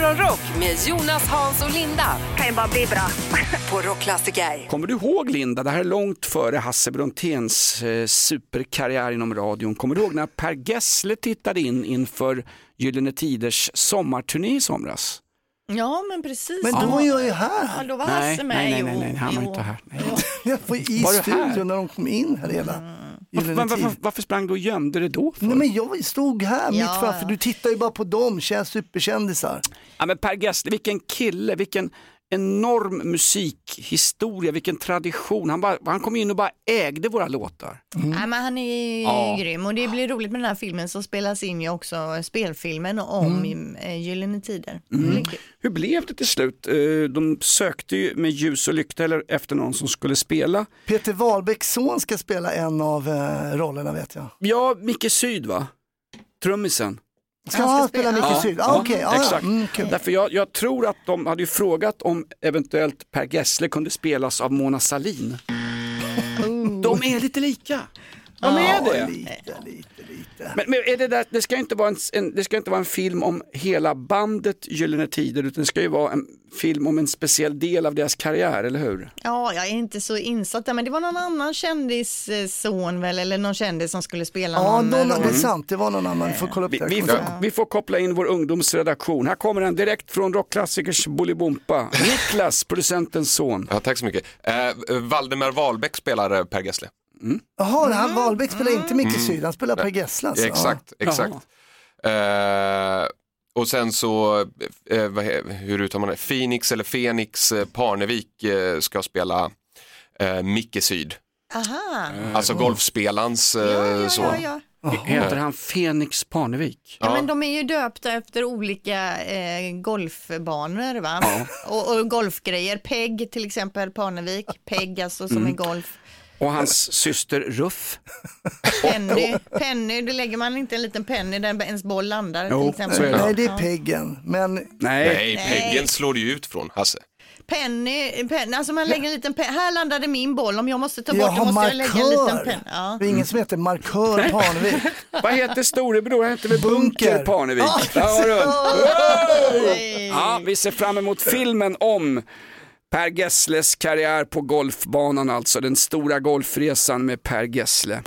Morgonrock med Jonas, Hans och Linda kan ju bara bli bra. på Rockklassiker. Kommer du ihåg Linda, det här är långt före Hasse Bronténs eh, superkarriär inom radion. Kommer du ihåg när Per Gessle tittade in inför Gyllene Tiders sommarturné i somras? Ja, men precis. Men då var jag ju här. Ja, då var Nej, med. nej, nej, nej, nej, han var jo. inte här. Nej. Jag var i Var studion när de kom in här hela Varför, varför, varför sprang du och gömde dig då? För? Nej men jag stod här mitt framför, du tittar ju bara på dem, känns superkändisar. Ja, men per Gessle, vilken kille, vilken enorm musikhistoria, vilken tradition. Han, bara, han kom in och bara ägde våra låtar. Nej, men han är Ja. grym och det blir roligt med den här filmen som spelas in ju också spelfilmen om Mm. mm. Gyllene Tider. Mm. Hur blev det till slut? Eh, De sökte ju med ljus och lykta eller efter någon som skulle spela. Peter Wahlbecks son ska spela en av eh, rollerna vet jag. Ja, Micke Syd va? Trummisen. Ska Han han, spela Micke Ja, Syd? ja, Okej, ja, ja. exakt. Mm. Därför jag, jag tror att de hade ju frågat om eventuellt Per Gessle kunde spelas av Mona Sahlin. De är lite lika. De är Ja, det. lite, lite, lite. Men, men är det, där, det, ska inte vara en, en, det ska inte vara en film om hela bandet Gyllene Tider utan det ska ju vara en film om en speciell del av deras karriär, eller hur? Ja, jag är inte så insatt där, men det var någon annan kändis eh, son väl, eller någon kändis som skulle spela Ja, någon någon, roll. det är sant, det var någon annan. Vi får kolla upp Vi, det. vi, får, vi får koppla in vår ungdomsredaktion. Här kommer den direkt från Rockklassikers Bolibompa. Niklas, producentens son. Ja, tack så mycket. Eh, Valdemar Wahlbeck spelar eh, Per Gessle. Jaha, han Wahlbeck spelar inte Micke Syd, han spelar Per Gessle alltså. Exakt, exakt. Eh, och sen så, eh, vad, he- hur uttalar man det, Phoenix eller Fenix eh, Parnevik eh, ska spela eh, Micke Syd. Aha, Alltså golfspelarens eh, ja, ja, son. ja, ja. Heter han Fenix Parnevik? Ja, men de är ju döpta efter olika eh, golfbanor va? Och, och golfgrejer. Peg till exempel, Parnevik. Peg alltså som är golf. Och hans syster Ruff? Penny, penny, då lägger man inte en liten penny där ens boll landar Jo, till exempel. så är det. Nej, det är. Peggen. Men Nej. Nej, Peggen slår ju ut från Hasse. Penny, penny, alltså man lägger en liten penny. Här landade min boll, om jag måste ta bort den måste jag lägga en liten markör. penny. Ja. Det är ingen som heter Markör Parnevik. Vad heter storebror? Han heter väl Bunker, Bunker. Parnevik? Ja, Där har du. Nej. Ja, vi ser fram emot filmen om Per Gessles karriär på golfbanan, alltså den stora golfresan med Per Gessle.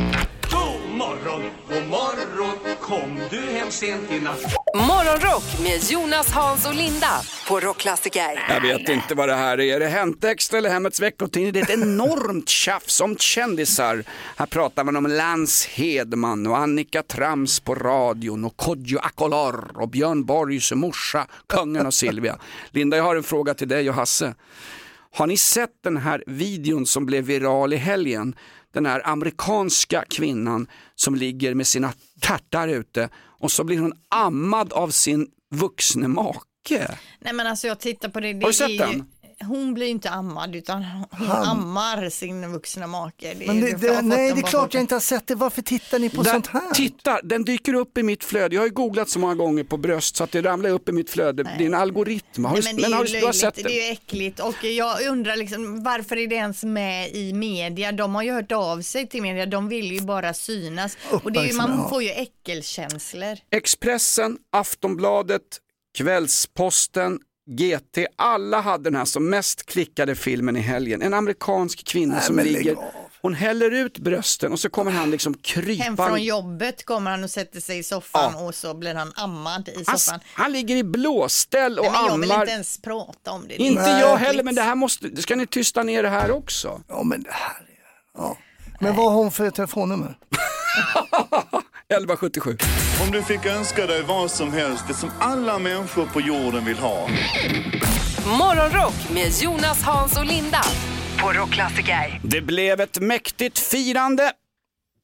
God morgon, god morgon, kom du hem sent i natt? Morgonrock med Jonas, Hans och Linda på Rockklassiker. Jag vet inte vad det här är. Är det Hänt eller Hemmets veckotidning? Det är ett enormt tjafs om kändisar. Här pratar man om Lance Hedman och Annika Trams på radion och Kodjo Akolor och Björn Borgs morsa, kungen och Silvia. Linda, jag har en fråga till dig och Hasse. Har ni sett den här videon som blev viral i helgen? Den här amerikanska kvinnan som ligger med sina tärtar ute och så blir hon ammad av sin vuxne make. Nej men alltså jag tittar på det. det Har du sett ju, den? Hon blir inte ammad utan hon Han. ammar sin vuxna make. Det, Men det, det, nej, det är klart jag inte har sett det. Varför tittar ni på Där- sånt här? Titta, den dyker upp i mitt flöde. Jag har ju googlat så många gånger på bröst så att det ramlar upp i mitt flöde. Det är en algoritm. Har Nej, men det men är har ju du, du har löjligt, sett det den? är ju äckligt och jag undrar liksom varför är det ens med i media? De har ju hört av sig till media, de vill ju bara synas och det är ju, man får ju äckelkänslor. Expressen, Aftonbladet, Kvällsposten, GT, alla hade den här som mest klickade filmen i helgen. En amerikansk kvinna Nej, som ligger, av. hon häller ut brösten och så kommer han liksom krypa. Hem från jobbet kommer han och sätter sig i soffan och så blir han ammad i han, soffan. han ligger i blåställ och Nej, men jag vill ammar. inte ens prata om det. Det Inte jag heller, men det här måste, ska ni tysta ner det här också. Ja, men det här är... Ja. Men vad har hon för telefonnummer? 1177. Om du fick önska dig vad som helst, det som alla människor på jorden vill ha. Morgonrock med Jonas, Hans och Linda på Rockklassiker. Det blev ett mäktigt firande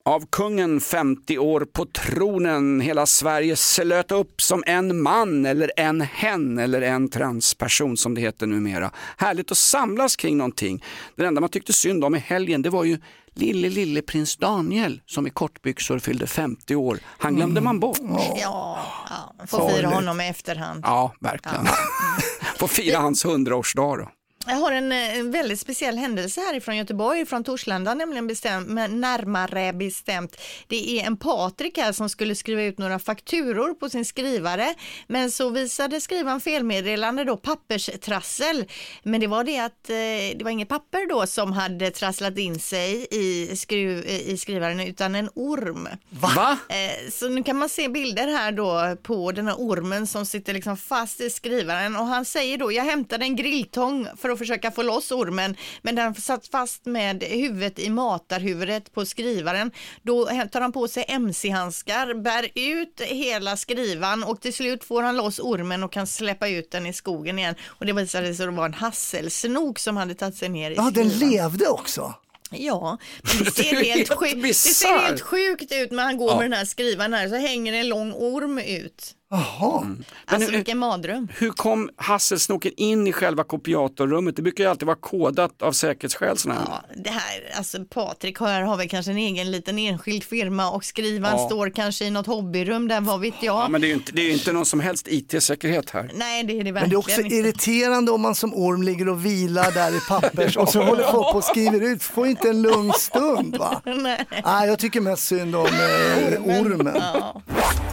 av kungen 50 år på tronen. Hela Sverige slöt upp som en man eller en hen eller en transperson som det heter numera. Härligt att samlas kring någonting. Det enda man tyckte synd om i helgen det var ju lille, lille prins Daniel som i kortbyxor fyllde 50 år. Han glömde man bort. Ja, ja får fira honom i efterhand. Ja, verkligen. Får fira hans 100-årsdag då. Jag har en, eh, en väldigt speciell händelse härifrån Göteborg, från Torslanda nämligen bestämt, men närmare bestämt. Det är en Patrik här som skulle skriva ut några fakturor på sin skrivare, men så visade skrivaren felmeddelande då papperstrassel. Men det var det att eh, det var inget papper då som hade trasslat in sig i, skruv, i skrivaren utan en orm. Va? Eh, Så nu kan man se bilder här då på den här ormen som sitter liksom fast i skrivaren och han säger då jag hämtade en grilltång för att försöka få loss ormen men den satt fast med huvudet i matarhuvudet på skrivaren. Då tar han på sig mc-handskar, bär ut hela skrivan och till slut får han loss ormen och kan släppa ut den i skogen igen och det visade sig att det var en hasselsnok som hade tagit sig ner i Ja, den skrivan. levde också. Ja, men det ser, helt sjukt, det ser helt sjukt ut när han går med den här skrivaren här så hänger en lång orm ut. Jaha. Alltså hur- vilken mardröm. Hur kom hasselsnoken in i själva kopiatorrummet? Det brukar ju alltid vara kodat av säkerhetsskäl. här. Ja, det här, alltså Patrik har, har väl kanske en egen liten enskild firma och skrivaren Ja. står kanske i något hobbyrum där, vad vet jag. Ja, men det är ju inte, det är inte någon som helst IT-säkerhet här. Nej, det är det Men det är verkligen också inte. irriterande om man som orm ligger och vilar där i pappers och så håller folk på och skriver ut. Får inte en lugn stund va? Nej. Nej, jag tycker mest synd om eh, ormen. Ja.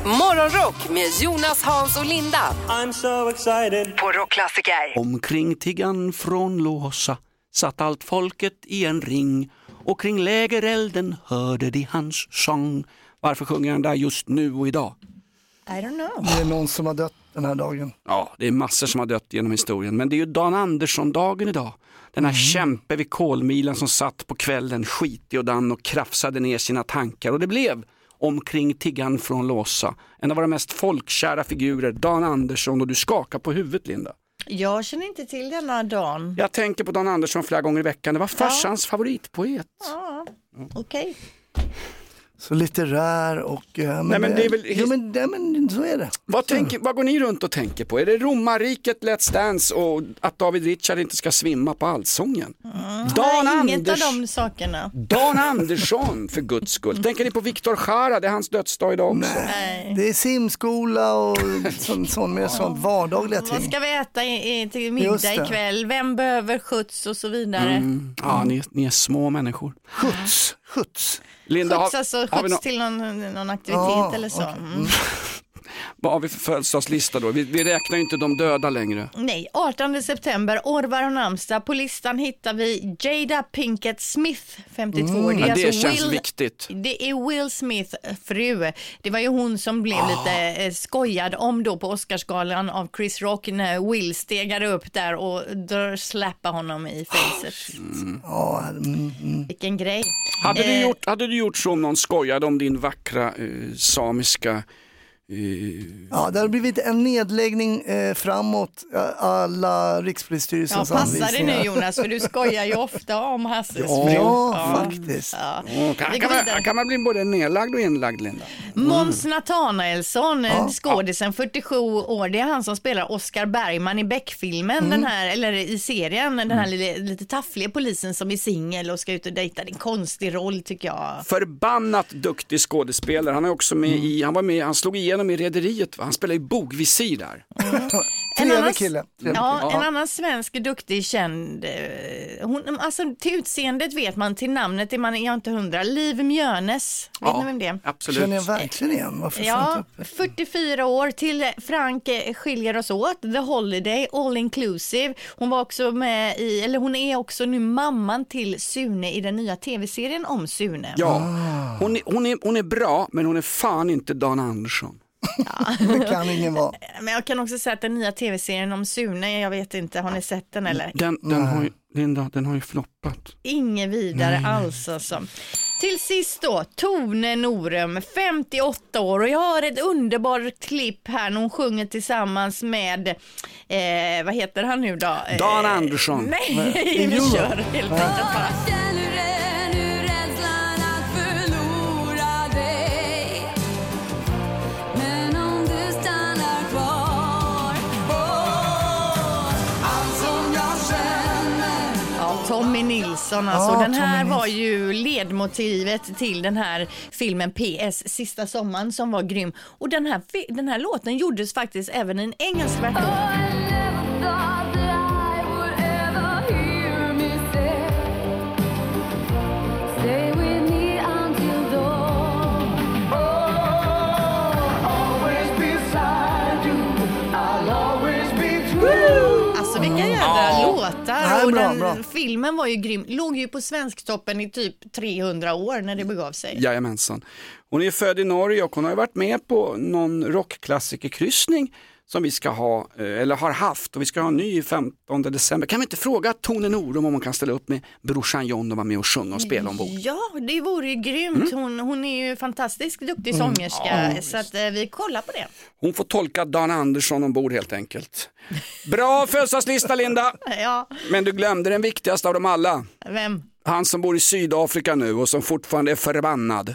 Morgonrock med Jonas, Hans och Linda I'm so excited på Rockklassiker. Omkring tiggan från Låsa satt allt folket i en ring och kring lägerelden hörde de hans sång. Varför sjunger han där just nu och idag? I don't know. Det är någon som har dött den här dagen. Ja, det är massor som har dött genom historien, men det är ju Dan Andersson-dagen idag. Den här kämpe vid kolmilen som satt på kvällen skitig och dan och krafsade ner sina tankar och det blev omkring tiggan från Låsa. En av våra mest folkkära figurer, Dan Andersson och du skakar på huvudet Linda. Jag känner inte till denna dagen. Jag tänker på Dan Andersson flera gånger i veckan, det var farsans favoritpoet. Ja, okej. Så litterär och... men Nej, men det är väl- Jo men, nej, men så är det. Vad, tänker, vad går ni runt och tänker på? Är det romarriket, Let's Dance och att David Richard inte ska svimma på allsången? Dan, Nej, inget Anders, av de sakerna. Dan Andersson för guds skull. Tänker ni på Viktor Jara, det är hans dödsdag idag också. Nej. Det är simskola och sån, sån, mer sånt vardagliga Vad ting. ska vi äta i, i, till middag ikväll? Vem behöver skjuts och så vidare? Mm. Ja, ni, ni är små människor. Skjuts, skjuts. Linda, Skjuts har, alltså har, vi skjuts nå, till någon, någon aktivitet Ja, eller så. okej. Mm. Vad har vi för födelsedagslista då? Vi, vi räknar ju inte de döda längre. Nej, 18 september, Orvar och namnsdag. På listan hittar vi Jada Pinkett Smith, 52. Mm. Det, är det alltså känns Will, viktigt. det är Will Smith fru. Det var ju hon som blev Ah. lite eh, skojad om då på Oscarsgalan av Chris Rock när Will stegade upp där och då slappade honom i facet. Ja, mm, mm. Vilken grej. Hade, du Eh, gjort, hade du gjort så om någon skojade om din vackra eh, samiska ja, det har blivit en nedläggning eh, framåt alla Ja, Rikspolisstyrelsens passa dig anvisningar. nu Jonas, för du skojar ju ofta om Hasses Ja, fru. Ja, faktiskt. Ja. Åh, kan, kan, man, kan man bli både nedlagd och inlagd Linda? Måns Nathanaelsson, ja. skådisen 47 år, det är han som spelar Oscar Bergman i Beck-filmen, den här, eller i serien, den här lite, lite taffliga polisen som är singel och ska ut och dejta. Det är en konstig roll tycker jag. Förbannat duktig skådespelare. Han, är också med i, han, var med, han slog igenom i Rederiet, han spelar i bogvisir där. Trevlig annan- kille. Trevlig Ja, Ja. en annan svensk duktig känd, eh, hon, alltså till utseendet vet man, till namnet är man jag inte hundra, Liv Mjönes, vet ni vem det är? absolut. Känner jag verkligen igen. Varför Ja, inte upp? 44 år till Frank eh, skiljer oss åt. The Holiday, All Inclusive. Hon var också med i, eller hon är också nu mamman till Sune i den nya tv-serien om Sune. Ja, hon är, hon, är, hon är bra men hon är fan inte Dan Andersson. Det kan ingen vara. Men jag kan också säga att den nya tv-serien om Sune, jag vet inte, har ni sett den eller? Den, den, har ju, Linda, den har ju floppat. Inget vidare alls alltså. Till sist då, Tone Norum, 58 år och jag har ett underbart klipp här när hon sjunger tillsammans med, eh, vad heter han nu då? Eh, Dan Andersson. Nej, vi kör helt enkelt bara. Nilsson alltså. Ja, den här var ju ledmotivet till den här filmen PS Sista sommaren som var grym. Och den här, den här låten gjordes faktiskt även i en engelsk version. Är och bra, den bra. filmen var ju grym. Låg ju på Svensktoppen i typ 300 år när det begav sig. Jajamensan. Hon är född i Norge och hon har varit med på någon rockklassikerkryssning som vi ska ha, eh, eller har haft och vi ska ha en ny 15 december. Kan vi inte fråga Tone Norum om hon kan ställa upp med brorsan John och vara med och sjunga och spela ombord? Ja, det vore ju grymt. Hon, hon är ju fantastiskt duktig sångerska så att eh, vi kollar på det. Hon får tolka Dan Andersson ombord helt enkelt. Bra födelsedagslista Linda, Ja, men du glömde den viktigaste av dem alla. vem? Han som bor i Sydafrika nu och som fortfarande är förbannad.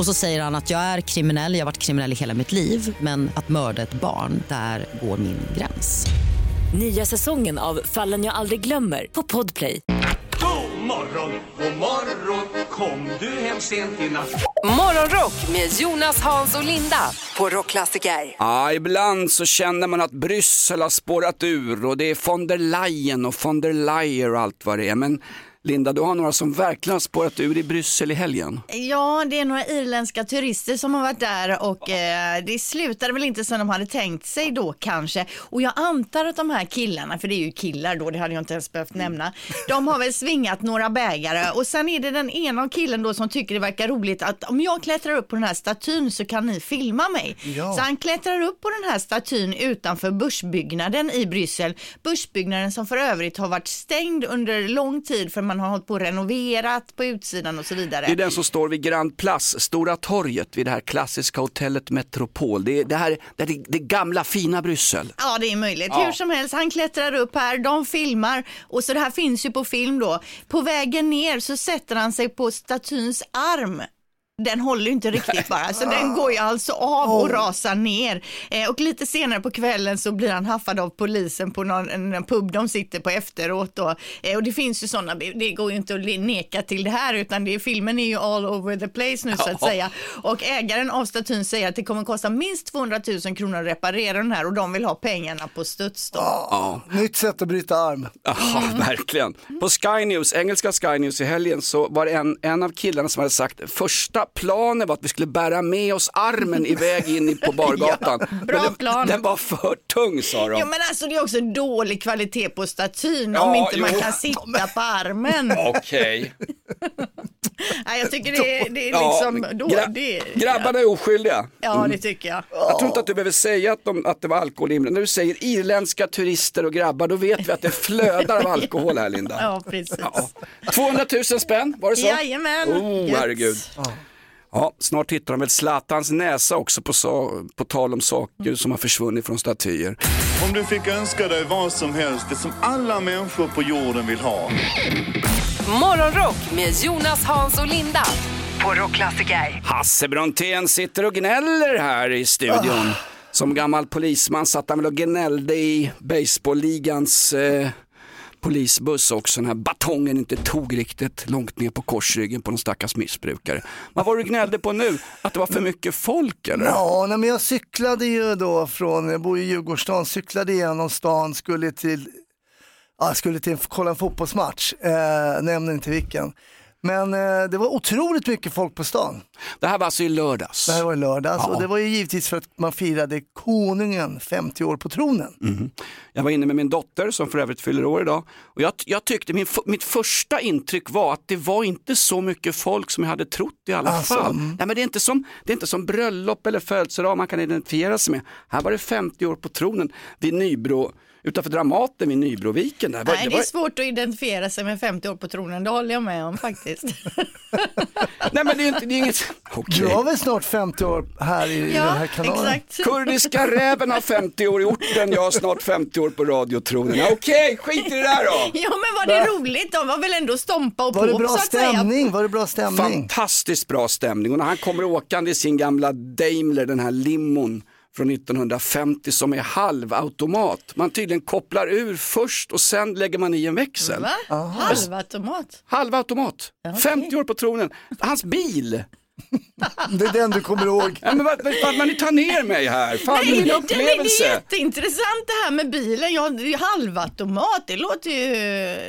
Och så säger han att jag är kriminell, jag har varit kriminell i hela mitt liv men att mörda ett barn, där går min gräns. Nya säsongen av Fallen jag aldrig glömmer på Podplay. God morgon, god morgon Kom du hem sent i natt Morgonrock med Jonas, Hans och Linda på Rockklassiker. Ja, ibland så känner man att Bryssel har spårat ur och det är von der Leyen och von der Leyen och allt vad det är. Men Linda, du har några som verkligen har spårat ur i Bryssel i helgen. Ja, det är några irländska turister som har varit där och eh, det slutade väl inte som de hade tänkt sig då kanske. Och jag antar att de här killarna, för det är ju killar då, det hade jag inte ens behövt nämna, de har väl svingat några bägare och sen är det den ena av killen då som tycker det verkar roligt att om jag klättrar upp på den här statyn så kan ni filma mig. Ja. Så han klättrar upp på den här statyn utanför börsbyggnaden i Bryssel. Börsbyggnaden som för övrigt har varit stängd under lång tid för man har hållit på och renoverat på utsidan och så vidare. Det är den som står vid Grand Place, Stora torget, vid det här klassiska hotellet Metropol. Det är det här det, är det, gamla fina Bryssel. Ja, det är möjligt. Hur som helst, han klättrar upp här, de filmar och så det här finns ju på film då. På vägen ner så sätter han sig på statyns arm. Den håller ju inte riktigt bara, så den går ju alltså av och rasar ner. Eh, och lite senare på kvällen så blir han haffad av polisen på någon en, pub de sitter på efteråt. Då. Eh, och det finns ju sådana, det går ju inte att neka till det här, utan det, filmen är ju all over the place nu så att säga. Och ägaren av statyn säger att det kommer kosta minst 200 000 kronor att reparera den här och de vill ha pengarna på studs då. Ja, Nytt sätt att bryta arm. Aha, verkligen. På Sky News, engelska Sky News i helgen så var det en, en av killarna som hade sagt första planen var att vi skulle bära med oss armen iväg in på bargatan. bra den, plan. den var för tung sa de. Ja men alltså det är också dålig kvalitet på statyn Ja, om inte man jo. kan sitta på armen. Okej. Nej, jag tycker det är, det är Ja, liksom då, gra- det, Grabbarna är oskyldiga. Ja det tycker jag. Jag tror inte att du behöver säga att, de, att det var alkohol inblandat. När du säger irländska turister och grabbar, då vet vi att det flödar av alkohol här Linda. Ja precis. Ja. 200 000 spänn, var det så? Jajamän. Oh, herregud. Ja, snart hittar de väl Zlatans näsa också på, sa- på tal om saker som har försvunnit från statyer. Om du fick önska dig vad som helst, det som alla människor på jorden vill ha. Morgonrock med Jonas, Hans och Linda på Rockklassiker. Hasse Brontén sitter och gnäller här i studion. Som gammal polisman satt han väl och gnällde i baseballligans eh, polisbuss också. när batongen inte tog riktigt långt ner på korsryggen på någon stackars missbrukare. Vad var det du gnällde på nu? Att det var för mycket folk eller? Ja, nej, men jag cyklade ju då från, jag bor i Djurgårdsstan, cyklade igenom stan, skulle till, ja, skulle till kolla en fotbollsmatch, eh, nämner inte vilken. Men eh, det var otroligt mycket folk på stan. Det här var alltså i lördags. Det här var i lördags Ja. och det var ju givetvis för att man firade konungen 50 år på tronen. Mhm. Jag var inne med min dotter som för övrigt fyller år idag och jag, jag tyckte min, mitt första intryck var att det var inte så mycket folk som jag hade trott i alla Alltså, fall. mm. Nej, men det, är inte som, det är inte som bröllop eller födelsedag man kan identifiera sig med. Här var det 50 år på tronen vid Nybro, utanför Dramaten vid Nybroviken. Där. Nej, det var, är svårt att identifiera sig med 50 år på tronen, det håller jag med om faktiskt. nej men det är, inte, det är inget... Okej. Du har väl snart 50 år här i, i den här ja, kanalen? exakt. Kurdiska räven har 50 år i orten, jag har snart 50 år på radiotronen. Ja, Okej, skit i det där då! Ja, men var det roligt? De var väl ändå stompa och Var det på bra så att säga. stämning? Var det bra stämning? Fantastiskt bra stämning och när han kommer åkande i sin gamla Daimler, den här limon från 1950 som är halvautomat. Man tydligen kopplar ur först och sen lägger man i en växel. Va? Halvautomat? Halvautomat, 50 år på tronen. Hans bil, Det är den du kommer ihåg. ja, men vad, vad, ni tar ner mig här, fan Nej, min det, det är upplevelse. jätteintressant det här med bilen. Ja, det är ju halvautomat, det låter ju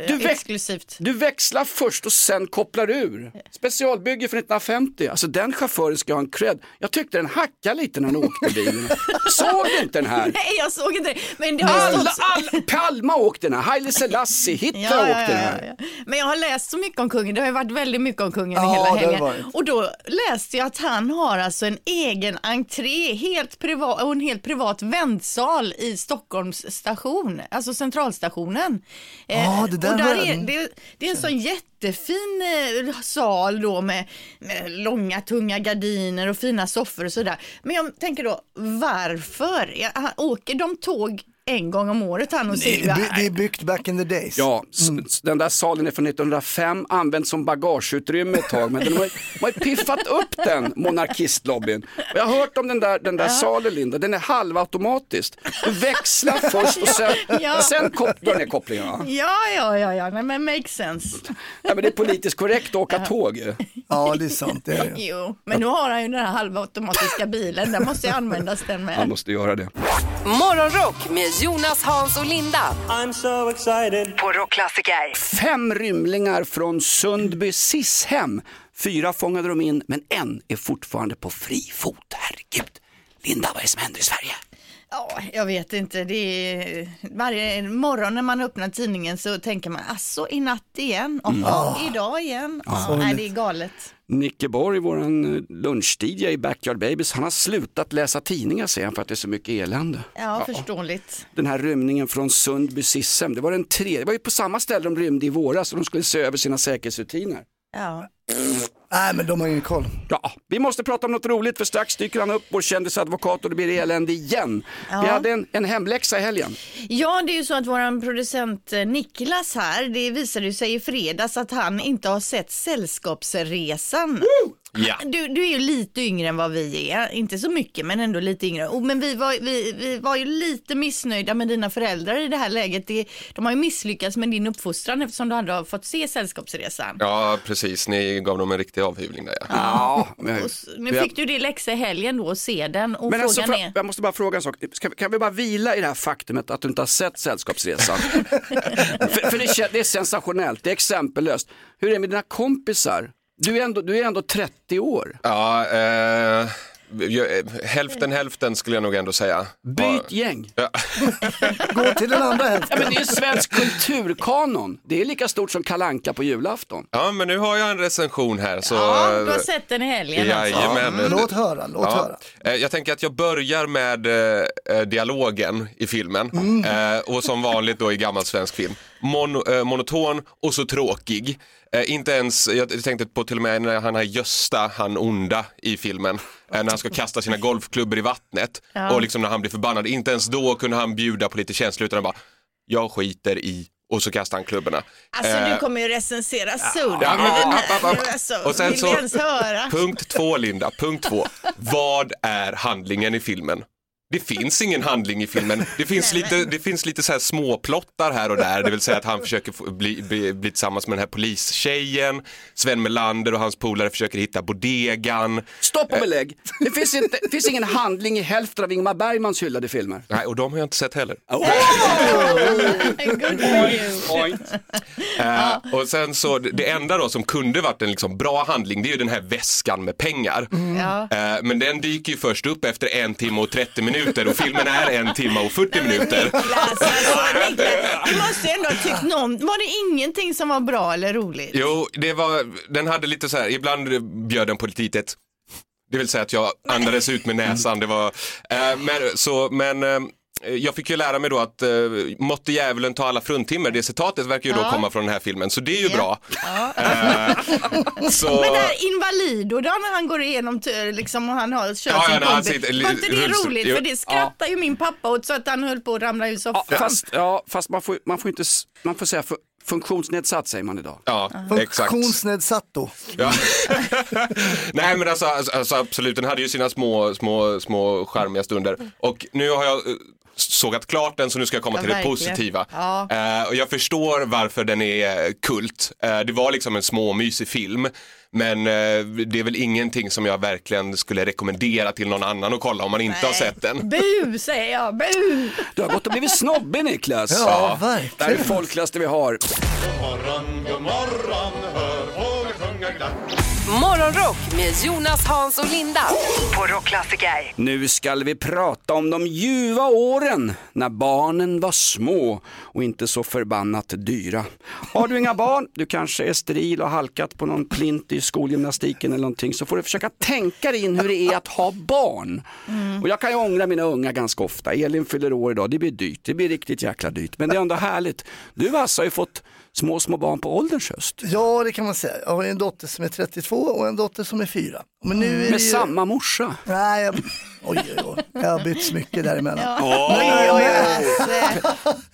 Du väck- exklusivt. Du växlar först och sen kopplar ur. Specialbygge från 1950, alltså den chauffören ska ha en cred. Jag tyckte den hackade lite när han åkte bilen. Såg du inte den här? Nej, jag såg inte. Men det har Alla, stått... alla, Palma åkte den här, Haile Selassie, Hitler Ja, ja, åkte den ja, här. ja. Men jag har läst så mycket om kungen, det har ju varit väldigt mycket om kungen Ja, hela har helgen. Och då läste jag att han har alltså en egen entré helt privat, och en helt privat väntsal i Stockholms station, alltså centralstationen. Eh, Ja, det där och där är, jag- det, det är en sån jättefin eh, sal då med, med långa tunga gardiner och fina soffor och sådär. Men jag tänker då, varför? Ja, han- åker de tåg en gång om året han och Det Silvia? är, det är byggt back in the days. Ja, s- den där salen är från 1905, använt som bagageutrymme ett tag, men de har, ju- de har piffat upp den, monarkistlobbyn. Och jag har hört om den där, den där salen Linda, den är halvautomatisk. Du växlar först och sen, Ja. sen drar ner kopplingen. va? Ja, ja, ja, ja, nej, men makes sense. Ja, men det är politiskt korrekt att åka tåg ju. Ja, det är sant. Det är det. Jo, men nu har han ju den här halvautomatiska bilen, den måste ju användas den Han med. måste göra det. Morgonrock med Jonas, Hans och Linda I'm so excited. på Rockklassiker. Fem rymlingar från Sundby SIS-hem. Fyra fångade de in, men en är fortfarande på fri fot. Herregud. Linda, vad är det som händer i Sverige? Ja, jag vet inte, det är varje morgon när man öppnar tidningen så tänker man, alltså i natt igen, Jaha, idag igen. Ja, nej, det är galet. Nicke Borg, våran lunch-DJ i Backyard Babies, han har slutat läsa tidningar säger han för att det är så mycket elände. Ja, förståeligt. Den här rymningen från Sundby SIS-hem, det var den tredje, det var ju på samma ställe de rymde i våras och de skulle se över sina säkerhetsrutiner. Ja. Nej, men de har ingen koll. Ja, vi måste prata om något roligt för strax dyker han upp, vår kändisadvokat och det blir elände igen. Ja. Vi hade en, en hemläxa i helgen. Ja, det är ju så att våran producent eh, Niklas här, det visade sig i fredags att han inte har sett Sällskapsresan. Ja. Du, du är ju lite yngre än vad vi är, inte så mycket men ändå lite yngre. Och, men vi var, vi, vi var ju lite missnöjda med dina föräldrar i det här läget. Det, de har ju misslyckats med din uppfostran eftersom du aldrig har fått se Sällskapsresan. Ja, precis. Ni gav dem en riktig avhyvling där. Ja. Ja, men, Och nu fick du det läxa i helgen då och se den och men frågan alltså, är... jag måste bara fråga en sak. Ska, kan vi bara vila i det här faktumet att du inte har sett Sällskapsresan? för för det, det är sensationellt, det är exempellöst. Hur är det med dina kompisar? Du är ändå, du är ändå 30 år. Ja, eh, jag- eh, hälften hälften skulle jag nog ändå säga. Byt gäng. Ja. Gå till den andra Ja, hälften. men det är svensk kulturkanon. Det är lika stort som Kalanka på julafton. ja, men nu har jag en recension här. Så, Ja, du har sett den i helgen alltså. Jajamän. Låt höra, låt höra. Eh, Jag tänker att jag börjar med eh, eh, dialogen i filmen Mm. eh, och som vanligt då i gammal svensk film. Mon eh, monoton och så tråkig. Eh, inte ens, jag tänkte på till och med när han har Gösta, han onda i filmen, eh, när han ska kasta sina golfklubbor i vattnet och liksom när han blir förbannad, inte ens då kunde han bjuda på lite känslor utan han bara, jag skiter i och så kastar han klubborna. Alltså Eh, du kommer ju recensera Sund. Ja, här, app. alltså, Och sen så-? Punkt två Linda, punkt två. Vad är handlingen i filmen? Det finns ingen handling i filmen. Det finns lite, det finns lite så här småplottar här och där, det vill säga att han försöker bli, bli, bli tillsammans med den här polistjejen, Sven Melander och hans polare försöker hitta bodegan. Stopp och belägg. Det finns, inte, det finns ingen handling i hälften av Ingmar Bergmans hyllade filmer. Nej, och de har jag inte sett heller. Good for you. Eh, och sen så, det enda då som kunde varit en liksom bra handling, det är ju den här väskan med pengar. Ja. Eh, men den dyker ju först upp efter en timme och 30 minuter och filmen är en timme och 40 minuter. Niklas, alltså, Niklas, du måste ändå ha tyckt någon, var det ingenting som var bra eller roligt? Jo, det var, den hade lite så här, ibland bjöd den på ett litet, det vill säga att jag andades ut med näsan. Det var, eh, men, så, men eh, jag fick ju lära mig då att eh, måtte djävulen ta alla fruntimmer, det citatet verkar ju då Ja. komma från den här filmen, så det är ju Ja. bra. Ja. Eh, så, Men det här Invalido då när han går igenom liksom och han har kört Ja, sin ja, kombi. Var inte det rullstol- roligt? Jo. För det skrattar ju min pappa åt så att han höll på att ramla ur soffan. Ja, fast, ja, fast man, får, man får inte, man får säga för, Funktionsnedsatt säger man idag. Ja, exakt. Funktionsnedsatt då. Ja. Nej men alltså, alltså, alltså absolut, den hade ju sina små, små, små charmiga stunder. Och nu har jag eh, sågat klart den så nu ska jag komma Ja, till det verkligen. positiva. Ja. Eh, och jag förstår varför den är kult. Eh, det var liksom en småmysig film. Men eh, det är väl ingenting som jag verkligen skulle rekommendera till någon annan att kolla om man inte har sett den. Bu säger jag, bu! Du har gått och blivit snobbig Niklas. Ja, Det här är verkligen. det folkligaste vi har. morgon, god morgon, hör fåglar sjunga glatt. Morgonrock med Jonas, Hans och Linda på Rockklassiker. Nu ska vi prata om de ljuva åren när barnen var små och inte så förbannat dyra. Har du inga barn, du kanske är steril och halkat på någon plint i skolgymnastiken eller någonting så får du försöka tänka dig in hur det är att ha barn. Och jag kan ju ångra mina unga ganska ofta. Elin fyller år idag, det blir dyrt, det blir riktigt jäkla dyrt. Men det är ändå härligt. Du Hasse har ju fått små, små barn på ålderns höst. Ja, det kan man säga. Jag har ju en dotter som är 32 och en dotter som är 4. Men nu är det Med ju... samma morsa. Nej, jag... oj, oj, oj. Jag har bytt smycke däremellan. Oj, oj, Hasse.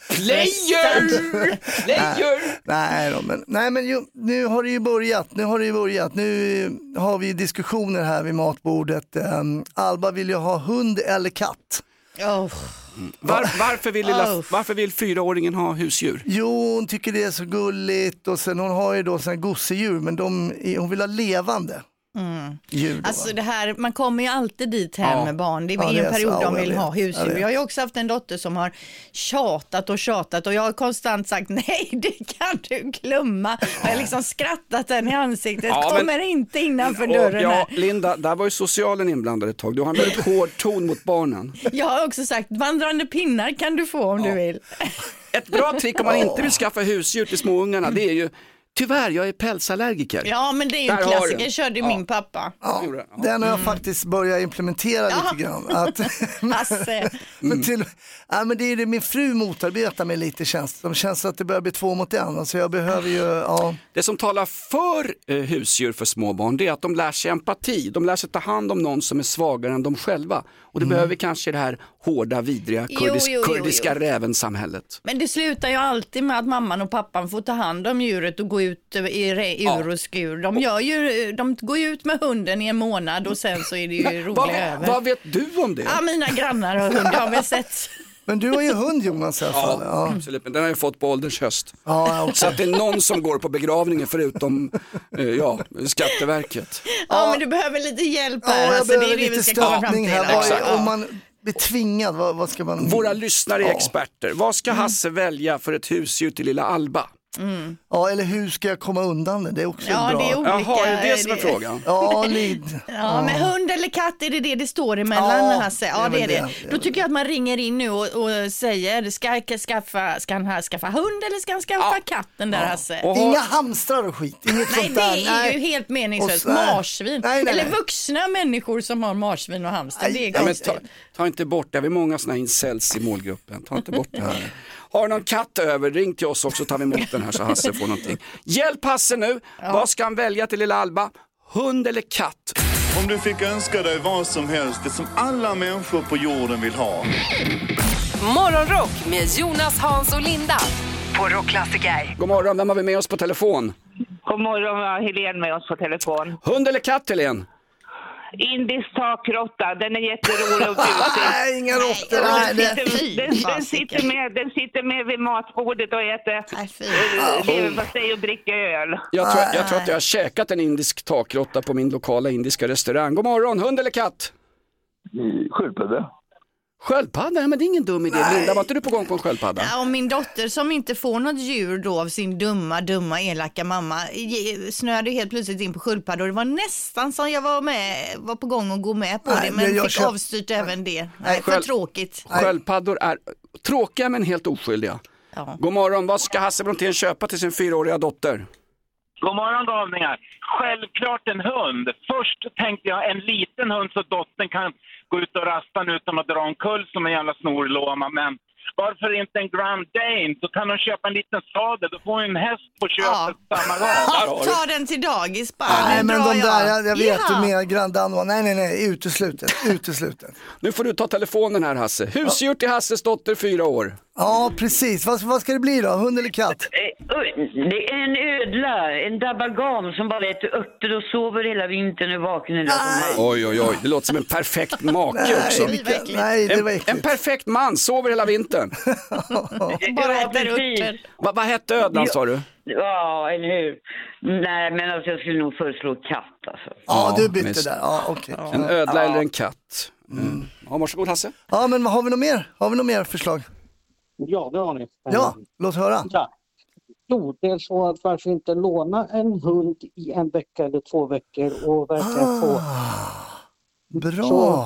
Player! Player! Nej, då, men, nej men ju, nu har det ju börjat. Nu har det ju börjat. Nu har vi diskussioner här vid matbordet. Um, Alba vill ju ha hund eller katt. Oh. Var, varför, vill lilla, varför vill fyraåringen ha husdjur? Jo, hon tycker det är så gulligt och sen hon har ju då här gosedjur men de, hon vill ha levande djur. Då, Alltså det här, man kommer ju alltid dit hem Ja. med barn. Det är Ja, det en är så. period Ja, de vill ha husdjur. vet. Jag har ju också haft en dotter som har tjatat och tjatat och jag har konstant sagt nej det kan du glömma. Jag har liksom skrattat den i ansiktet, Ja, men- kommer inte innanför Och, dörren ja, här. Linda, där var ju socialen inblandad ett tag. Du har en väldigt hård ton mot barnen. Jag har också sagt vandrande pinnar kan du få om du vill. Ett bra trick om man inte vill skaffa husdjur till småungarna, det är ju tyvärr, jag är pälsallergiker. Ja men det är ju en Där har du klassiker, den. körde ju min pappa. Ja, den har jag faktiskt börjat implementera Ja. lite grann. Att, Hasse. men till, ja, men det är det, min fru motarbetar mig lite känns det. De känns att det börjar bli två mot en. Så jag behöver ju, ja. Det som talar för eh, husdjur för små barn, det är att de lär sig empati. De lär sig ta hand om någon som är svagare än de själva. Och det behöver vi kanske i det här hårda, vidriga Jo, kurdisk, jo, jo, kurdiska jo. räven-samhället. Men det slutar ju alltid med att mamman och pappan får ta hand om djuret och gå ut i ur och skur. De, gör ju, de går ju ut med hunden i en månad och sen så är det ju vad, över. vad vet du om det? Ja, mina grannar har hund, jag har väl sett. Men du har ju hund Jonas i alla fall. Ja, Ja, absolut, men den har jag fått på ålderns höst. ja, okej. Så att det är någon som går på begravningen förutom eh, ja, Skatteverket. Ja, men du behöver lite hjälp ja här. jag alltså, det är behöver det vi lite stöttning här. Är, Ja. om man blir tvingad, vad, vad ska man? Våra lyssnare är Ja. experter. Vad ska Hasse välja för ett husdjur till lilla Alba? Ja, eller hur ska jag komma undan det? Det är också Ja, bra. det är olika. Jaha, är det det som är frågan? Ja, Lid. Ja, men hund eller katt, är det det det står emellan Ja, Hasse? det Ja, är det är det. det, det är Då tycker jag att man ringer in nu och, och säger, ska, jag skaffa, ska han här skaffa hund eller ska han skaffa katten där Hasse? Och Inga hamstrar och skit, inget Nej, sånt det där. är ju helt meningslöst. Så- nej. Marsvin. Nej, nej, Eller nej. vuxna människor som har marsvin och hamster. Det är Nej, Ja, men konstigt. ta, ta inte bort det, vi är många sådana incels i målgruppen. Ta inte bort det här. Har du någon katt över, ring till oss också så tar vi emot den här så Hasse får någonting. Hjälp Hasse nu, vad ska han välja till lilla Alba? Hund eller katt? Om du fick önska dig vad som helst, det som alla människor på jorden vill ha. Morgonrock med Jonas, Hans och Linda på Rockklassiker. God morgon, vem har vi med oss på telefon? God morgon, vi har Helene med oss på telefon. Hund eller katt Helene? Indisk takråtta, den är jätterolig och busig. Nej, inga råttor. Nej, Den, det- sitter, den, den, fasiken. sitter med, den sitter med vid matbordet och äter Nej, fy. äh, leverpastej och dricker öl. Jag tror, jag tror att jag har käkat en indisk takråtta på min lokala indiska restaurang. God morgon, hund eller katt? Sköldpadda. Sköldpadda, ja, men det är ingen dum idé. Linda, var inte du på gång på en sköldpadda? Ja, och min dotter som inte får något djur då av sin dumma, dumma, elaka mamma snöade helt plötsligt in på sköldpaddor. Det var nästan som jag var med, var på gång att gå med på Nej, det, men jag fick köp- avstyrt även det. Nej, för Sköld- tråkigt. Sköldpaddor är tråkiga men helt oskyldiga. Ja. God morgon, vad ska Hasse Brontén köpa till sin fyraåriga dotter? God morgon galningar. Självklart en hund. Först tänkte jag en liten hund så dottern kan gå ut och rasta utan att dra omkull som en jävla snorlåma. Men varför inte en Grand Dane? Så kan hon köpa en liten sadel. Då får hon en häst på köpet samma gång. Ta den till dagis bara. Nej, men de där, jag, jag vet Ja. du menar Grand Danois. Nej, nej, nej, uteslutet, uteslutet. Nu får du ta telefonen här Hasse. Husdjur till Hasses dotter, fyra år. Ja, precis. Vad, vad ska det bli då? Hund eller katt? Eh, Det är en ödla, en dabagam som bara äter örter och sover hela vintern och vaken hela sommaren. Oj, oj, oj, det låter som en perfekt make Nej, också. vilka- nej, det var En, en perfekt man, sover hela vintern. Bara äter örter. Va, vad hette ödlan sa du? Ja, eller hur? Nej, men alltså jag skulle nog föreslå katt alltså. Ja, du bytte visst. där. Ja, okej. En ödla Ja. eller en katt? Mm. Ja, varsågod Hasse. Ja, men har vi något mer? Har vi något mer förslag? Ja, det har ni. Ja, låt höra. Ja. Jo, det är så att varför inte låna en hund i en vecka eller två veckor och verkligen få Bra. Så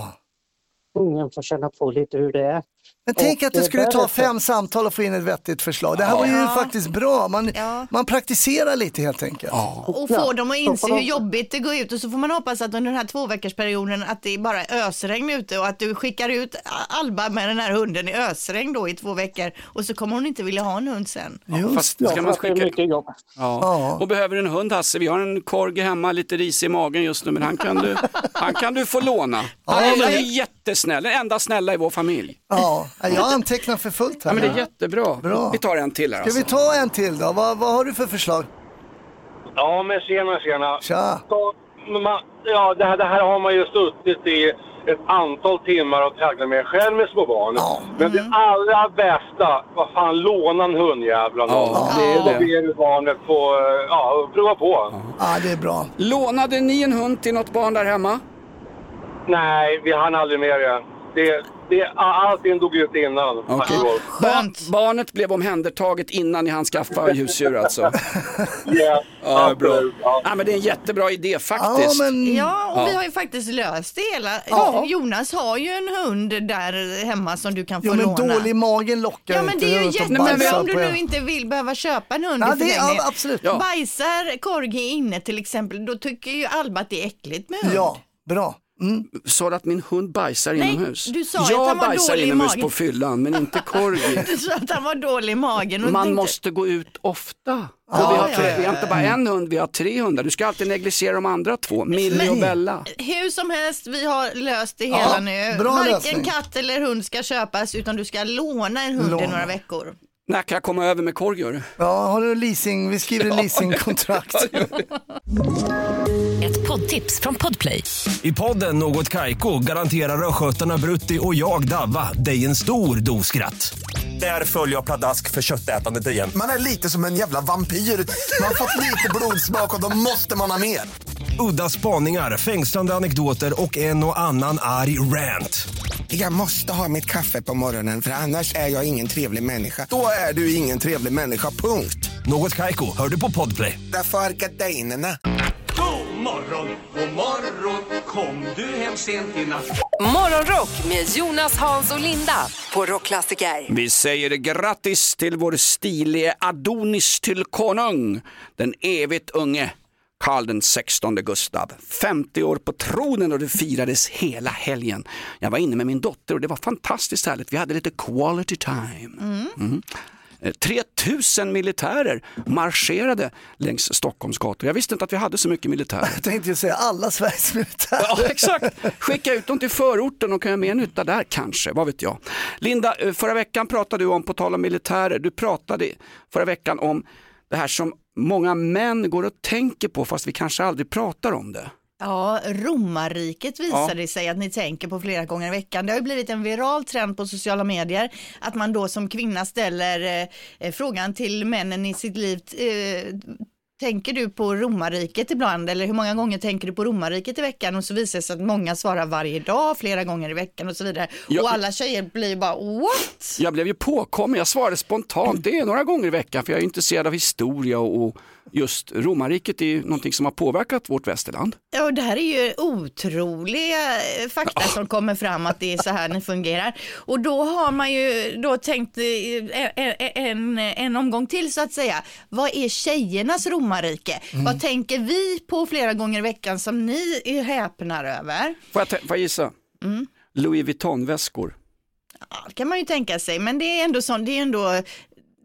ungen får känna på lite hur det är. Men tänk Och, att det skulle ta fem samtal och få in ett vettigt förslag. Det här var ju Ja. faktiskt bra. Man, man praktiserar lite helt enkelt. Och få dem att inse hur jobbigt det går ut och så får man hoppas att under den här två veckors perioden att det är bara ösregn ute och att du skickar ut Alba med den här hunden i ösregn då i två veckor och så kommer hon inte vilja ha en hund sen. Fast ska man skicka... jobb. Ja. Och behöver en hund Hasse, vi har en korgi hemma, lite ris i magen just nu men han kan du, han kan du få låna. Ja, är, han är jättesnäll, den enda snälla i vår familj. Ja, jag antecknar för fullt här. Ja, men det är jättebra. Bra. Vi tar en till här Ska vi alltså. ta en till då? Vad, vad har du för förslag? Ja, men tjena, tjena. Tja. Så, man, ja, det här, det här har man ju suttit i ett antal timmar och tragglat med själv med små barn. Men det allra bästa, vad fan, låna en någon. Ja, det är Och det. be barnet få, ja, prova på. Ja, det är bra. Lånade ni en hund till något barn där hemma? Nej, vi hann aldrig med det. det, det allting dog ut innan. Okej. Ba- barnet blev omhändertaget innan ni hann skaffa husdjur alltså? Ja, Ja, bra. Ja. Ja, men det är en jättebra idé faktiskt. Ja, och Ja. vi har ju faktiskt löst det hela. Ja. Jonas har ju en hund där hemma som du kan få Jo, men låna. dålig magen lockar Ja men inte det är ju och jättebra om du nu inte vill behöva köpa en hund Ja, i det- ja, absolut. Ja. Bajsar Korgi inne till exempel, då tycker ju Alba att det är äckligt med hund. Ja, bra. Mm. Sa du att min hund bajsar Nej, inomhus? du sa att jag han var bajsar dålig i inomhus magen. på fyllan, men inte Corgi. Du sa att han var dålig i magen. Och Man tänkte- måste gå ut ofta. Ja, vi, har ja, tre, ja, vi har inte bara en hund, vi har tre hundar. Du ska alltid negligera de andra två, Millie och Bella. Hur som helst, vi har löst det Ja, hela nu. bra Varken lösning. katt eller hund ska köpas utan du ska låna en hund i Låna. några veckor. När kan jag komma över med hörru? Ja, har du leasing? Vi skriver Ja. leasingkontrakt. Ett poddtips från Podplay. I podden Något Kaiko garanterar östgötarna Brutti och jag, Davva, dig en stor dos skratt. Där följer jag pladask för köttätandet igen. Man är lite som en jävla vampyr. Man har fått lite blodsmak och då måste man ha mer. Udda spaningar, fängslande anekdoter och en och annan arg rant. Jag måste ha mitt kaffe på morgonen för annars är jag ingen trevlig människa. Då är du ingen trevlig människa, punkt. Något Kaiko, hör du på Podplay. Därför är gardinerna. God morgon, god morgon, kom du hem sent i natt? Morgonrock med Jonas, Hans och Linda på Rockklassiker. Vi säger grattis till vår stilige Adonis till konung, den evigt unge Karl den 16 Gustav. 50 år på tronen och det firades hela helgen. Jag var inne med min dotter och det var fantastiskt härligt. Vi hade lite quality time. Mm. Eh, 3000 militärer marscherade längs Stockholms gator. Jag visste inte att vi hade så mycket militärer. Jag tänkte säga alla Sveriges militärer. Ja, exakt. Skicka ut dem till förorten och kan göra mer nytta där kanske, vad vet jag. Linda, eh, förra veckan pratade du om, på tal om militärer, du pratade förra veckan om det här som många män går och tänker på fast vi kanske aldrig pratar om det. Ja, romarriket visade Ja. det sig att ni tänker på flera gånger i veckan. Det har ju blivit en viral trend på sociala medier att man då som kvinna ställer eh, frågan till männen i sitt liv eh, Tänker du på romarriket ibland eller hur många gånger tänker du på romarriket i veckan? Och så visar det sig att många svarar varje dag, flera gånger i veckan och så vidare. Ja. Och alla tjejer blir bara what? Jag blev ju påkommen, jag svarade spontant, det är några gånger i veckan för jag är intresserad av historia och, och just romarriket är ju någonting som har påverkat vårt västerland. Ja, och det här är ju otroliga eh, fakta som kommer fram att det är så här ni fungerar. Och då har man ju då tänkt eh, en, en, en omgång till så att säga. Vad är tjejernas romarrike? Mm. Vad tänker vi på flera gånger i veckan som ni är häpnar över? Får jag, får jag gissa? Mm. Louis Vuitton-väskor. Ja, det kan man ju tänka sig, men det är ändå sånt, det är ändå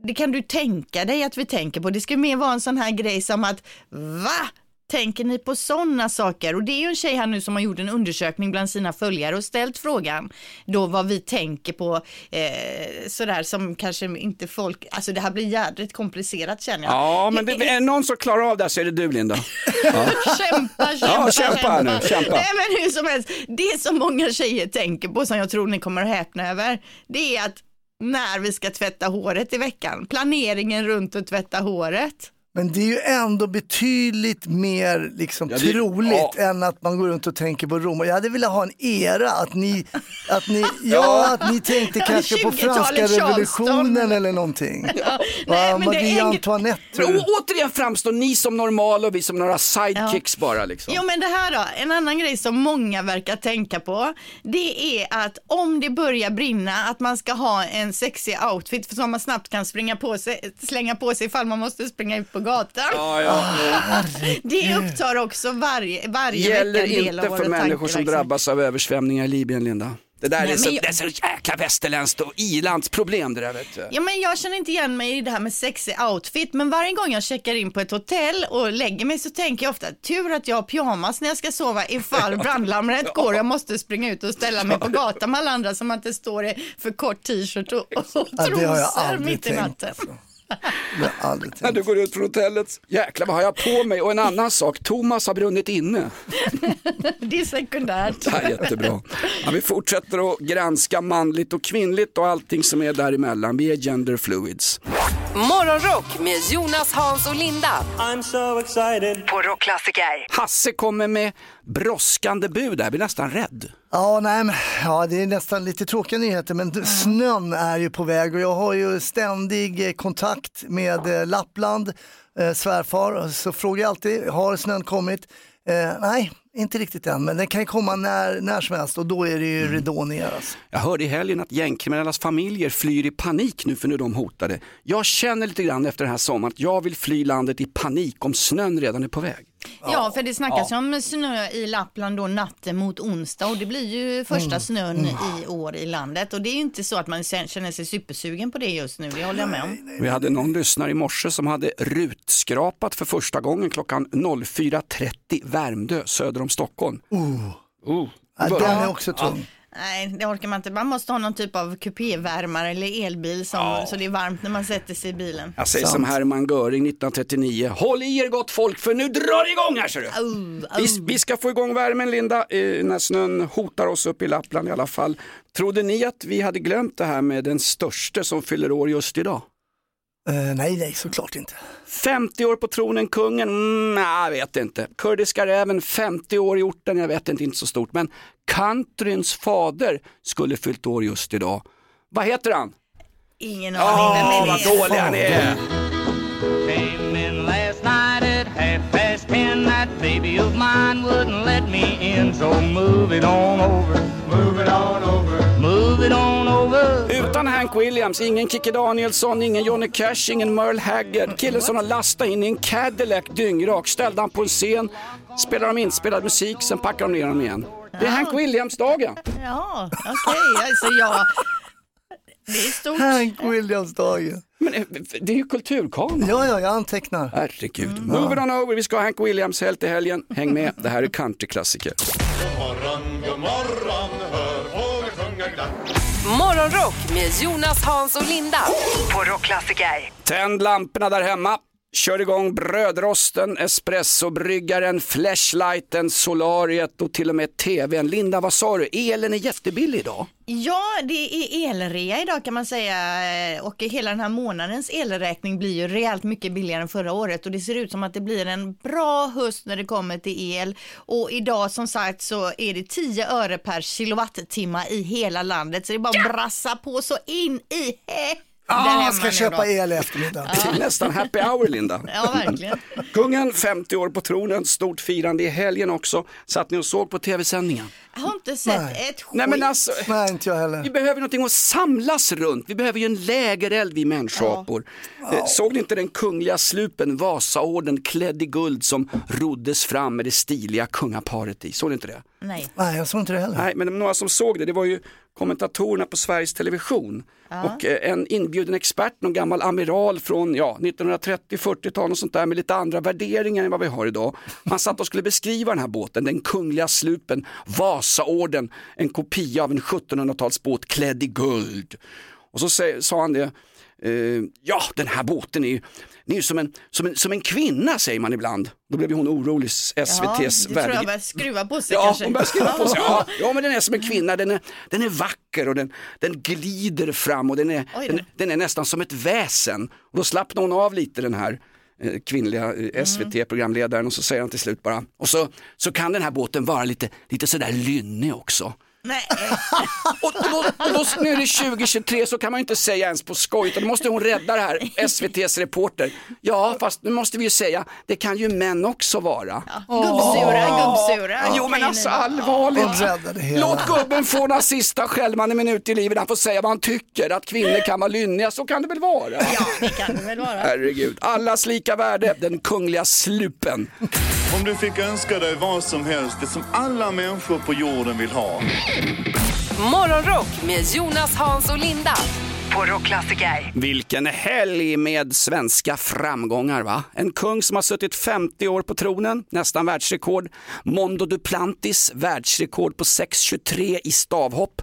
det kan du tänka dig att vi tänker på. Det ska mer vara en sån här grej som att va? Tänker ni på sådana saker? Och det är ju en tjej här nu som har gjort en undersökning bland sina följare och ställt frågan då vad vi tänker på eh, sådär som kanske inte folk, alltså det här blir jädrigt komplicerat känner jag. Ja, men det, är någon som klarar av det här så är det du Linda. Ja. Kämpa, kämpa, Ja, kämpa här nu, kämpa. Nej men hur som helst, det som många tjejer tänker på som jag tror ni kommer att häpna över, det är att när vi ska tvätta håret i veckan, planeringen runt att tvätta håret. Men det är ju ändå betydligt mer liksom, Ja, det- troligt än att man går runt och tänker på Rom. Och Jag hade velat ha en era, att ni, att ni, ja, att ni tänkte kanske på 20-talet franska Charleston. revolutionen eller någonting. Va, men det är Marie Antoinette. å- återigen framstår ni som normala och vi som några sidekicks bara liksom. Jo men det här då, en annan grej som många verkar tänka på, det är att om det börjar brinna, att man ska ha en sexig outfit som man snabbt kan springa på sig, slänga på sig ifall man måste springa ut på gatan. Ja, ja. Det upptar också varje, varje Gäller vecka en del av inte för människor som drabbas av översvämningar i Libyen, Linda. Det där Nej, är, så, jag- det är så jäkla västerländskt och ilandsproblem det där vet du. Ja, men jag känner inte igen mig i det här med sexig outfit, men varje gång jag checkar in på ett hotell och lägger mig så tänker jag ofta, tur att jag har pyjamas när jag ska sova ifall brandlarmet går och jag måste springa ut och ställa mig på gatan med alla andra som att det står i för kort t-shirt och, och Ja, det har jag trosor aldrig mitt i natten. Tänkt. När du går ut från hotellet, jäklar vad har jag på mig? Och en annan sak, Thomas har brunnit inne. Det är sekundärt. Det är jättebra. Ja, vi fortsätter att granska manligt och kvinnligt och allting som är däremellan. Vi är gender fluids. Morgonrock med Jonas, Hans och Linda. I'm so excited. På Rockklassiker. Hasse kommer med brådskande bud, där blir nästan rädd. Ja, nej, men, ja, det är nästan lite tråkiga nyheter men snön är ju på väg och jag har ju ständig eh, kontakt med eh, Lappland, eh, svärfar, så frågar jag alltid, har snön kommit? Eh, nej, inte riktigt än, men den kan komma när, när som helst och då är det ju ridån ner. Alltså. Jag hörde i helgen att gängkriminellas familjer flyr i panik nu för nu är de hotade. Jag känner lite grann efter den här sommaren att jag vill fly landet i panik om snön redan är på väg. Ja, för det snackas ju om snö i Lappland då natten mot onsdag och det blir ju första Mm. snön Mm. i år i landet och det är ju inte så att man känner sig supersugen på det just nu, det håller jag med om. Vi hade någon lyssnare i morse som hade rutskrapat för första gången klockan 04.30 Värmdö söder om Stockholm. Oh. Oh. Ja, den är också tung. Nej, det orkar man inte. Man måste ha någon typ av kupévärmare eller elbil som, så det är varmt när man sätter sig i bilen. Jag säger som Hermann Göring 1939, håll i er gott folk för nu drar det igång här ser du. Vi, vi ska få igång värmen Linda, eh, när snön hotar oss upp i Lappland i alla fall. Trodde ni att vi hade glömt det här med den största som fyller år just idag? Eh, nej, nej, såklart inte. 50 år på tronen, kungen? Mm, nej, jag vet inte. Kurdiska räven, 50 år i orten, jag vet inte, inte så stort. Men countryns fader skulle fyllt år just idag. Vad heter han? Ingen aning vem oh, det vad är. dålig han är. Came in last night at half past ten. That baby of mine wouldn't let me in. So move it on over. Move it on over. Move it on over. Utan Hank Williams, ingen Kikki Danielsson, ingen Johnny Cash, ingen Merle Haggard. Killen som har lastat in i en Cadillac dyngrak, ställde han på en scen, spelade de inspelad musik, sen packade de ner honom igen. Det är Hank Williams-dagen. Ja, okej, alltså jag... Det är stort. Hank Williams-dagen. Men eh, det är ju kulturkanon. Ja, ja, jag antecknar. Herregud. Move it on over, vi ska ha Hank Williams helt i helgen. Häng med, det här är countryklassiker. God morgon, god morgon, hör fåglar sjunga glatt. Morgonrock med Jonas, Hans och Linda. På Rockklassiker. Tänd lamporna där hemma. Kör igång brödrosten, espressobryggaren, flashlighten, solariet och till och med tvn. Linda, vad sa du? Elen är jättebillig idag. Ja, det är elrea idag kan man säga och hela den här månadens elräkning blir ju rejält mycket billigare än förra året och det ser ut som att det blir en bra höst när det kommer till el och idag som sagt så är det 10 öre per kilowattimme i hela landet så det är bara att brassa på så in i Ah, ska köpa då. el i eftermiddag. Det är nästan happy hour Linda. Ja, verkligen. Kungen, 50 år på tronen, stort firande i helgen också. Satt ni och såg på tv-sändningen? Jag har inte sett ett skit. Nej men alltså, Nej, inte jag heller. vi behöver någonting att samlas runt. Vi behöver ju en lägereld vi människoapor. Eh, Såg ni inte den kungliga slupen Vasaorden klädd i guld som roddes fram med det stiliga kungaparet i? Såg ni inte det? Nej. Nej, jag såg inte det heller. Nej, men några som såg det, det var ju kommentatorerna på Sveriges Television. Ja. Och eh, en inbjuden expert, någon gammal amiral från ja, 1930-40-tal och sånt där med lite andra värderingar än vad vi har idag. Han satt och skulle beskriva den här båten, den kungliga slupen, Vasaorden, en kopia av en 1700-talsbåt klädd i guld. Och så sa han det, eh, ja den här båten är ju är ju som en, som, en, som en kvinna säger man ibland. Då blev ju hon orolig, SVTs Ja, det tror jag skruva på sig Ja, kanske. hon börjar skriva på sig. Ja, ja, men den är som en kvinna, den är, den är vacker och den, den glider fram och den är, den, den är nästan som ett väsen. Och då slappnar hon av lite den här eh, kvinnliga Mm. eh, SVT-programledaren och så säger han till slut bara, och så, så kan den här båten vara lite, lite sådär lynnig också. Nej. Och då, och då, nu är det 2023 så kan man ju inte säga ens på skoj, utan då måste hon rädda det här, SVTs reporter. Ja, fast nu måste vi ju säga, det kan ju män också vara. Gubbsura, gubbsura. Jo men alltså allvarligt. Låt gubben få några sista skälvande minuter i livet, han får säga vad han tycker, att kvinnor kan vara lynniga, så kan det väl vara. Ja, det kan det väl vara. Herregud, allas lika värde, den kungliga slupen. Om du fick önska dig vad som helst, det som alla människor på jorden vill ha. Morgonrock med Jonas, Hans och Linda på Rockklassiker. Vilken helg med svenska framgångar va? En kung som har suttit 50 år på tronen, nästan världsrekord. Mondo Duplantis, världsrekord på 6.23 i stavhopp.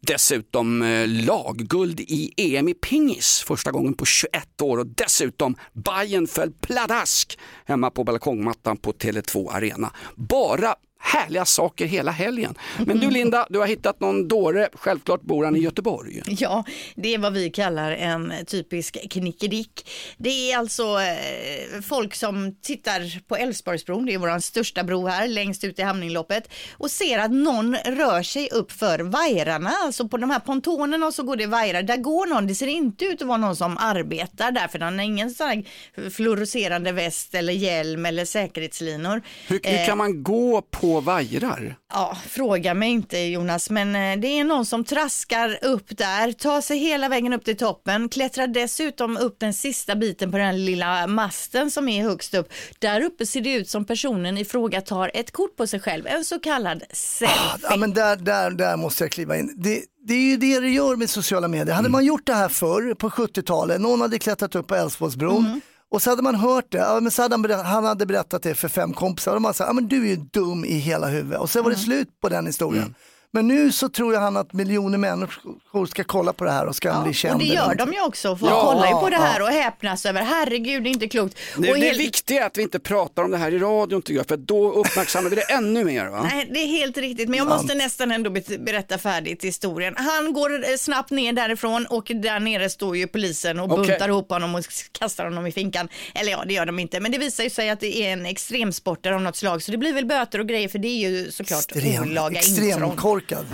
Dessutom eh, lagguld i EM i pingis första gången på 21 år och dessutom Bayern föll pladask hemma på balkongmattan på Tele2 Arena. Bara härliga saker hela helgen. Men du Linda, du har hittat någon dåre, självklart bor han i Göteborg. Ja, det är vad vi kallar en typisk knickedick. Det är alltså eh, folk som tittar på Älvsborgsbron, det är vår största bro här, längst ut i hamninloppet, och ser att någon rör sig upp för vajrarna, alltså på de här pontonerna och så går det vajrar. Där går någon, det ser inte ut att vara någon som arbetar där, för den har ingen sån här fluorescerande väst eller hjälm eller säkerhetslinor. Hur, hur Eh, kan man gå på vajrar? Ja, fråga mig inte Jonas, men eh, det är någon som traskar upp där, tar sig hela vägen upp till toppen, klättrar dessutom upp den sista biten på den lilla masten som är högst upp. Där uppe ser det ut som personen i fråga tar ett kort på sig själv, en så kallad selfie. Ja, men där, där, där måste jag kliva in. Det, det är ju det det gör med sociala medier. Mm. Hade man gjort det här förr på 70-talet, någon hade klättrat upp på Älvsborgsbron Mm. Och så hade man hört det, ja, men så hade han, berättat, han hade berättat det för fem kompisar och man sa, ja men du är ju dum i hela huvudet och så var det Mm. slut på den historien. Men nu så tror jag han att miljoner människor ska kolla på det här och ska bli känd. Och det gör de ju också, folk Ja, kollar ju på det här ja. och häpnas över, herregud det är inte klokt. Det, och det helt- viktiga är att vi inte pratar om det här i radion tycker jag, för då uppmärksammar vi det ännu mer. Va? Nej, det är helt riktigt, men jag måste nästan ändå berätta färdigt historien. Han går eh, snabbt ner därifrån och där nere står ju polisen och buntar ihop honom och kastar honom i finkan. Eller ja, det gör de inte, men det visar ju sig att det är en extremsportare av något slag, så det blir väl böter och grejer för det är ju såklart olaga intrång. Extremkorkad.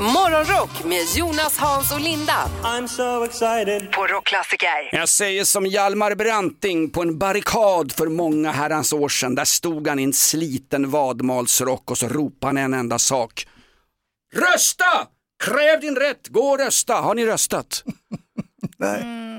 Morgonrock med Jonas, Hans och Linda. I'm so excited. På Rockklassiker. Jag säger som Hjalmar Branting på en barrikad för många herrans år sedan. Där stod han i en sliten vadmalsrock och så ropade han en enda sak. Rösta! Kräv din rätt, gå och rösta. Har ni röstat?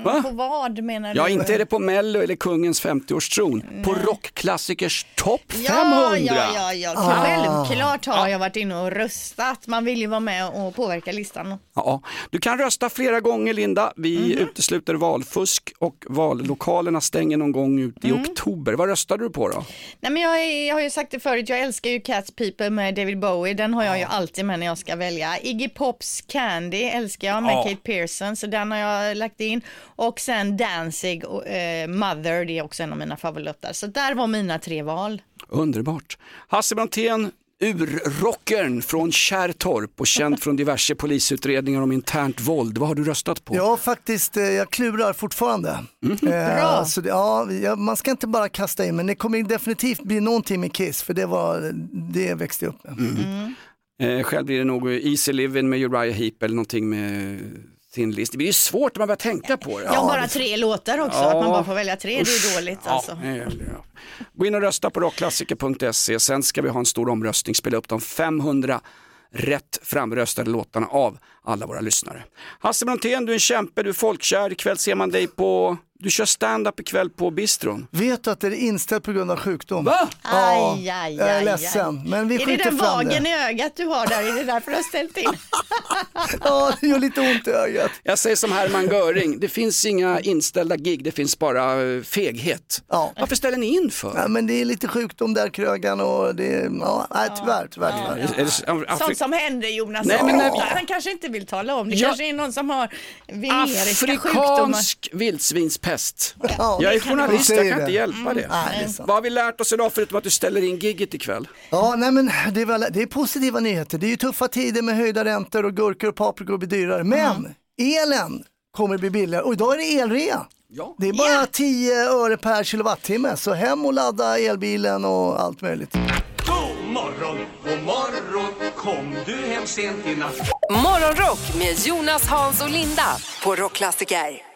Va? På vad menar du? Ja, inte är det på Mello eller kungens 50-årstron. På rockklassikers topp 500. Ja, ja, ja, ja. Ah. självklart har jag varit inne och röstat. Man vill ju vara med och påverka listan. Ja, du kan rösta flera gånger Linda. Vi Mhm. utesluter valfusk och vallokalerna stänger någon gång ut i Mm. oktober. Vad röstade du på då? Nej, men jag, är, jag har ju sagt det förut, jag älskar ju Cats People med David Bowie. Den har jag ju alltid med när jag ska välja. Iggy Pops Candy älskar jag med Ja. Kate Pearson, så den har jag lagt in. Och sen Danzig och eh, Mother, det är också en av mina favoritlåtar. Så där var mina tre val. Underbart. Hasse Brontén, urrockern från Kärrtorp och känd från diverse polisutredningar om internt våld. Vad har du röstat på? Ja, faktiskt, eh, jag klurar fortfarande. Mhm. Eh, Bra. Så det, ja, man ska inte bara kasta in, men det kommer definitivt bli någonting med Kiss, för det, var, det växte jag upp med. Mm. Eh, själv blir det nog Easy Living med Uriah Heep eller någonting med sin list. Det blir ju svårt när man börjar tänka på det. Jag har bara tre låtar också, Ja. att man bara får välja tre, det Usch. är dåligt Ja, alltså. det ja. Gå in och rösta på rockklassiker.se. Sen ska vi ha en stor omröstning, spela upp de 500 rätt framröstade låtarna av alla våra lyssnare. Hasse Brontén, du är en kämpe, du är folkkär. Ikväll ser man dig på Du kör stand-up ikväll på bistron. Vet du att det är inställt på grund av sjukdom? Va? Ja, Aj, aj, jag är aj, ledsen. aj. Men vi är det den vagen det. i ögat du har där? Är det därför du har ställt in? Ja, det gör lite ont i ögat. Jag säger som Hermann Göring, det finns inga inställda gig, det finns bara eh, feghet. Ja. Varför ställer ni in för? Ja, men det är lite sjukdom där krögan och det, ja, nej, tyvärr, tyvärr, tyvärr. Är är Afri- Sånt som händer Jonas. Nej, men när- Han kanske inte vill tala om det. Ja. kanske är någon som har veneriska sjukdomar. Afrikansk vildsvinspest. Ja, Jag är journalist, jag kan inte Säger hjälpa det. Mm. Nej, det. Vad har vi lärt oss idag förutom att du ställer in gigget ikväll? Ja, nej men det är, väl, det är positiva nyheter. Det är ju tuffa tider med höjda räntor och gurkor och paprikor blir dyrare. Men elen kommer bli billigare och idag är det elrea. Det är bara 10 öre per kilowattimme, så hem och ladda elbilen och allt möjligt. God morgon, god morgon Kom du hem sent i natt Morgonrock med Jonas, Hans och Linda på Rockklassiker.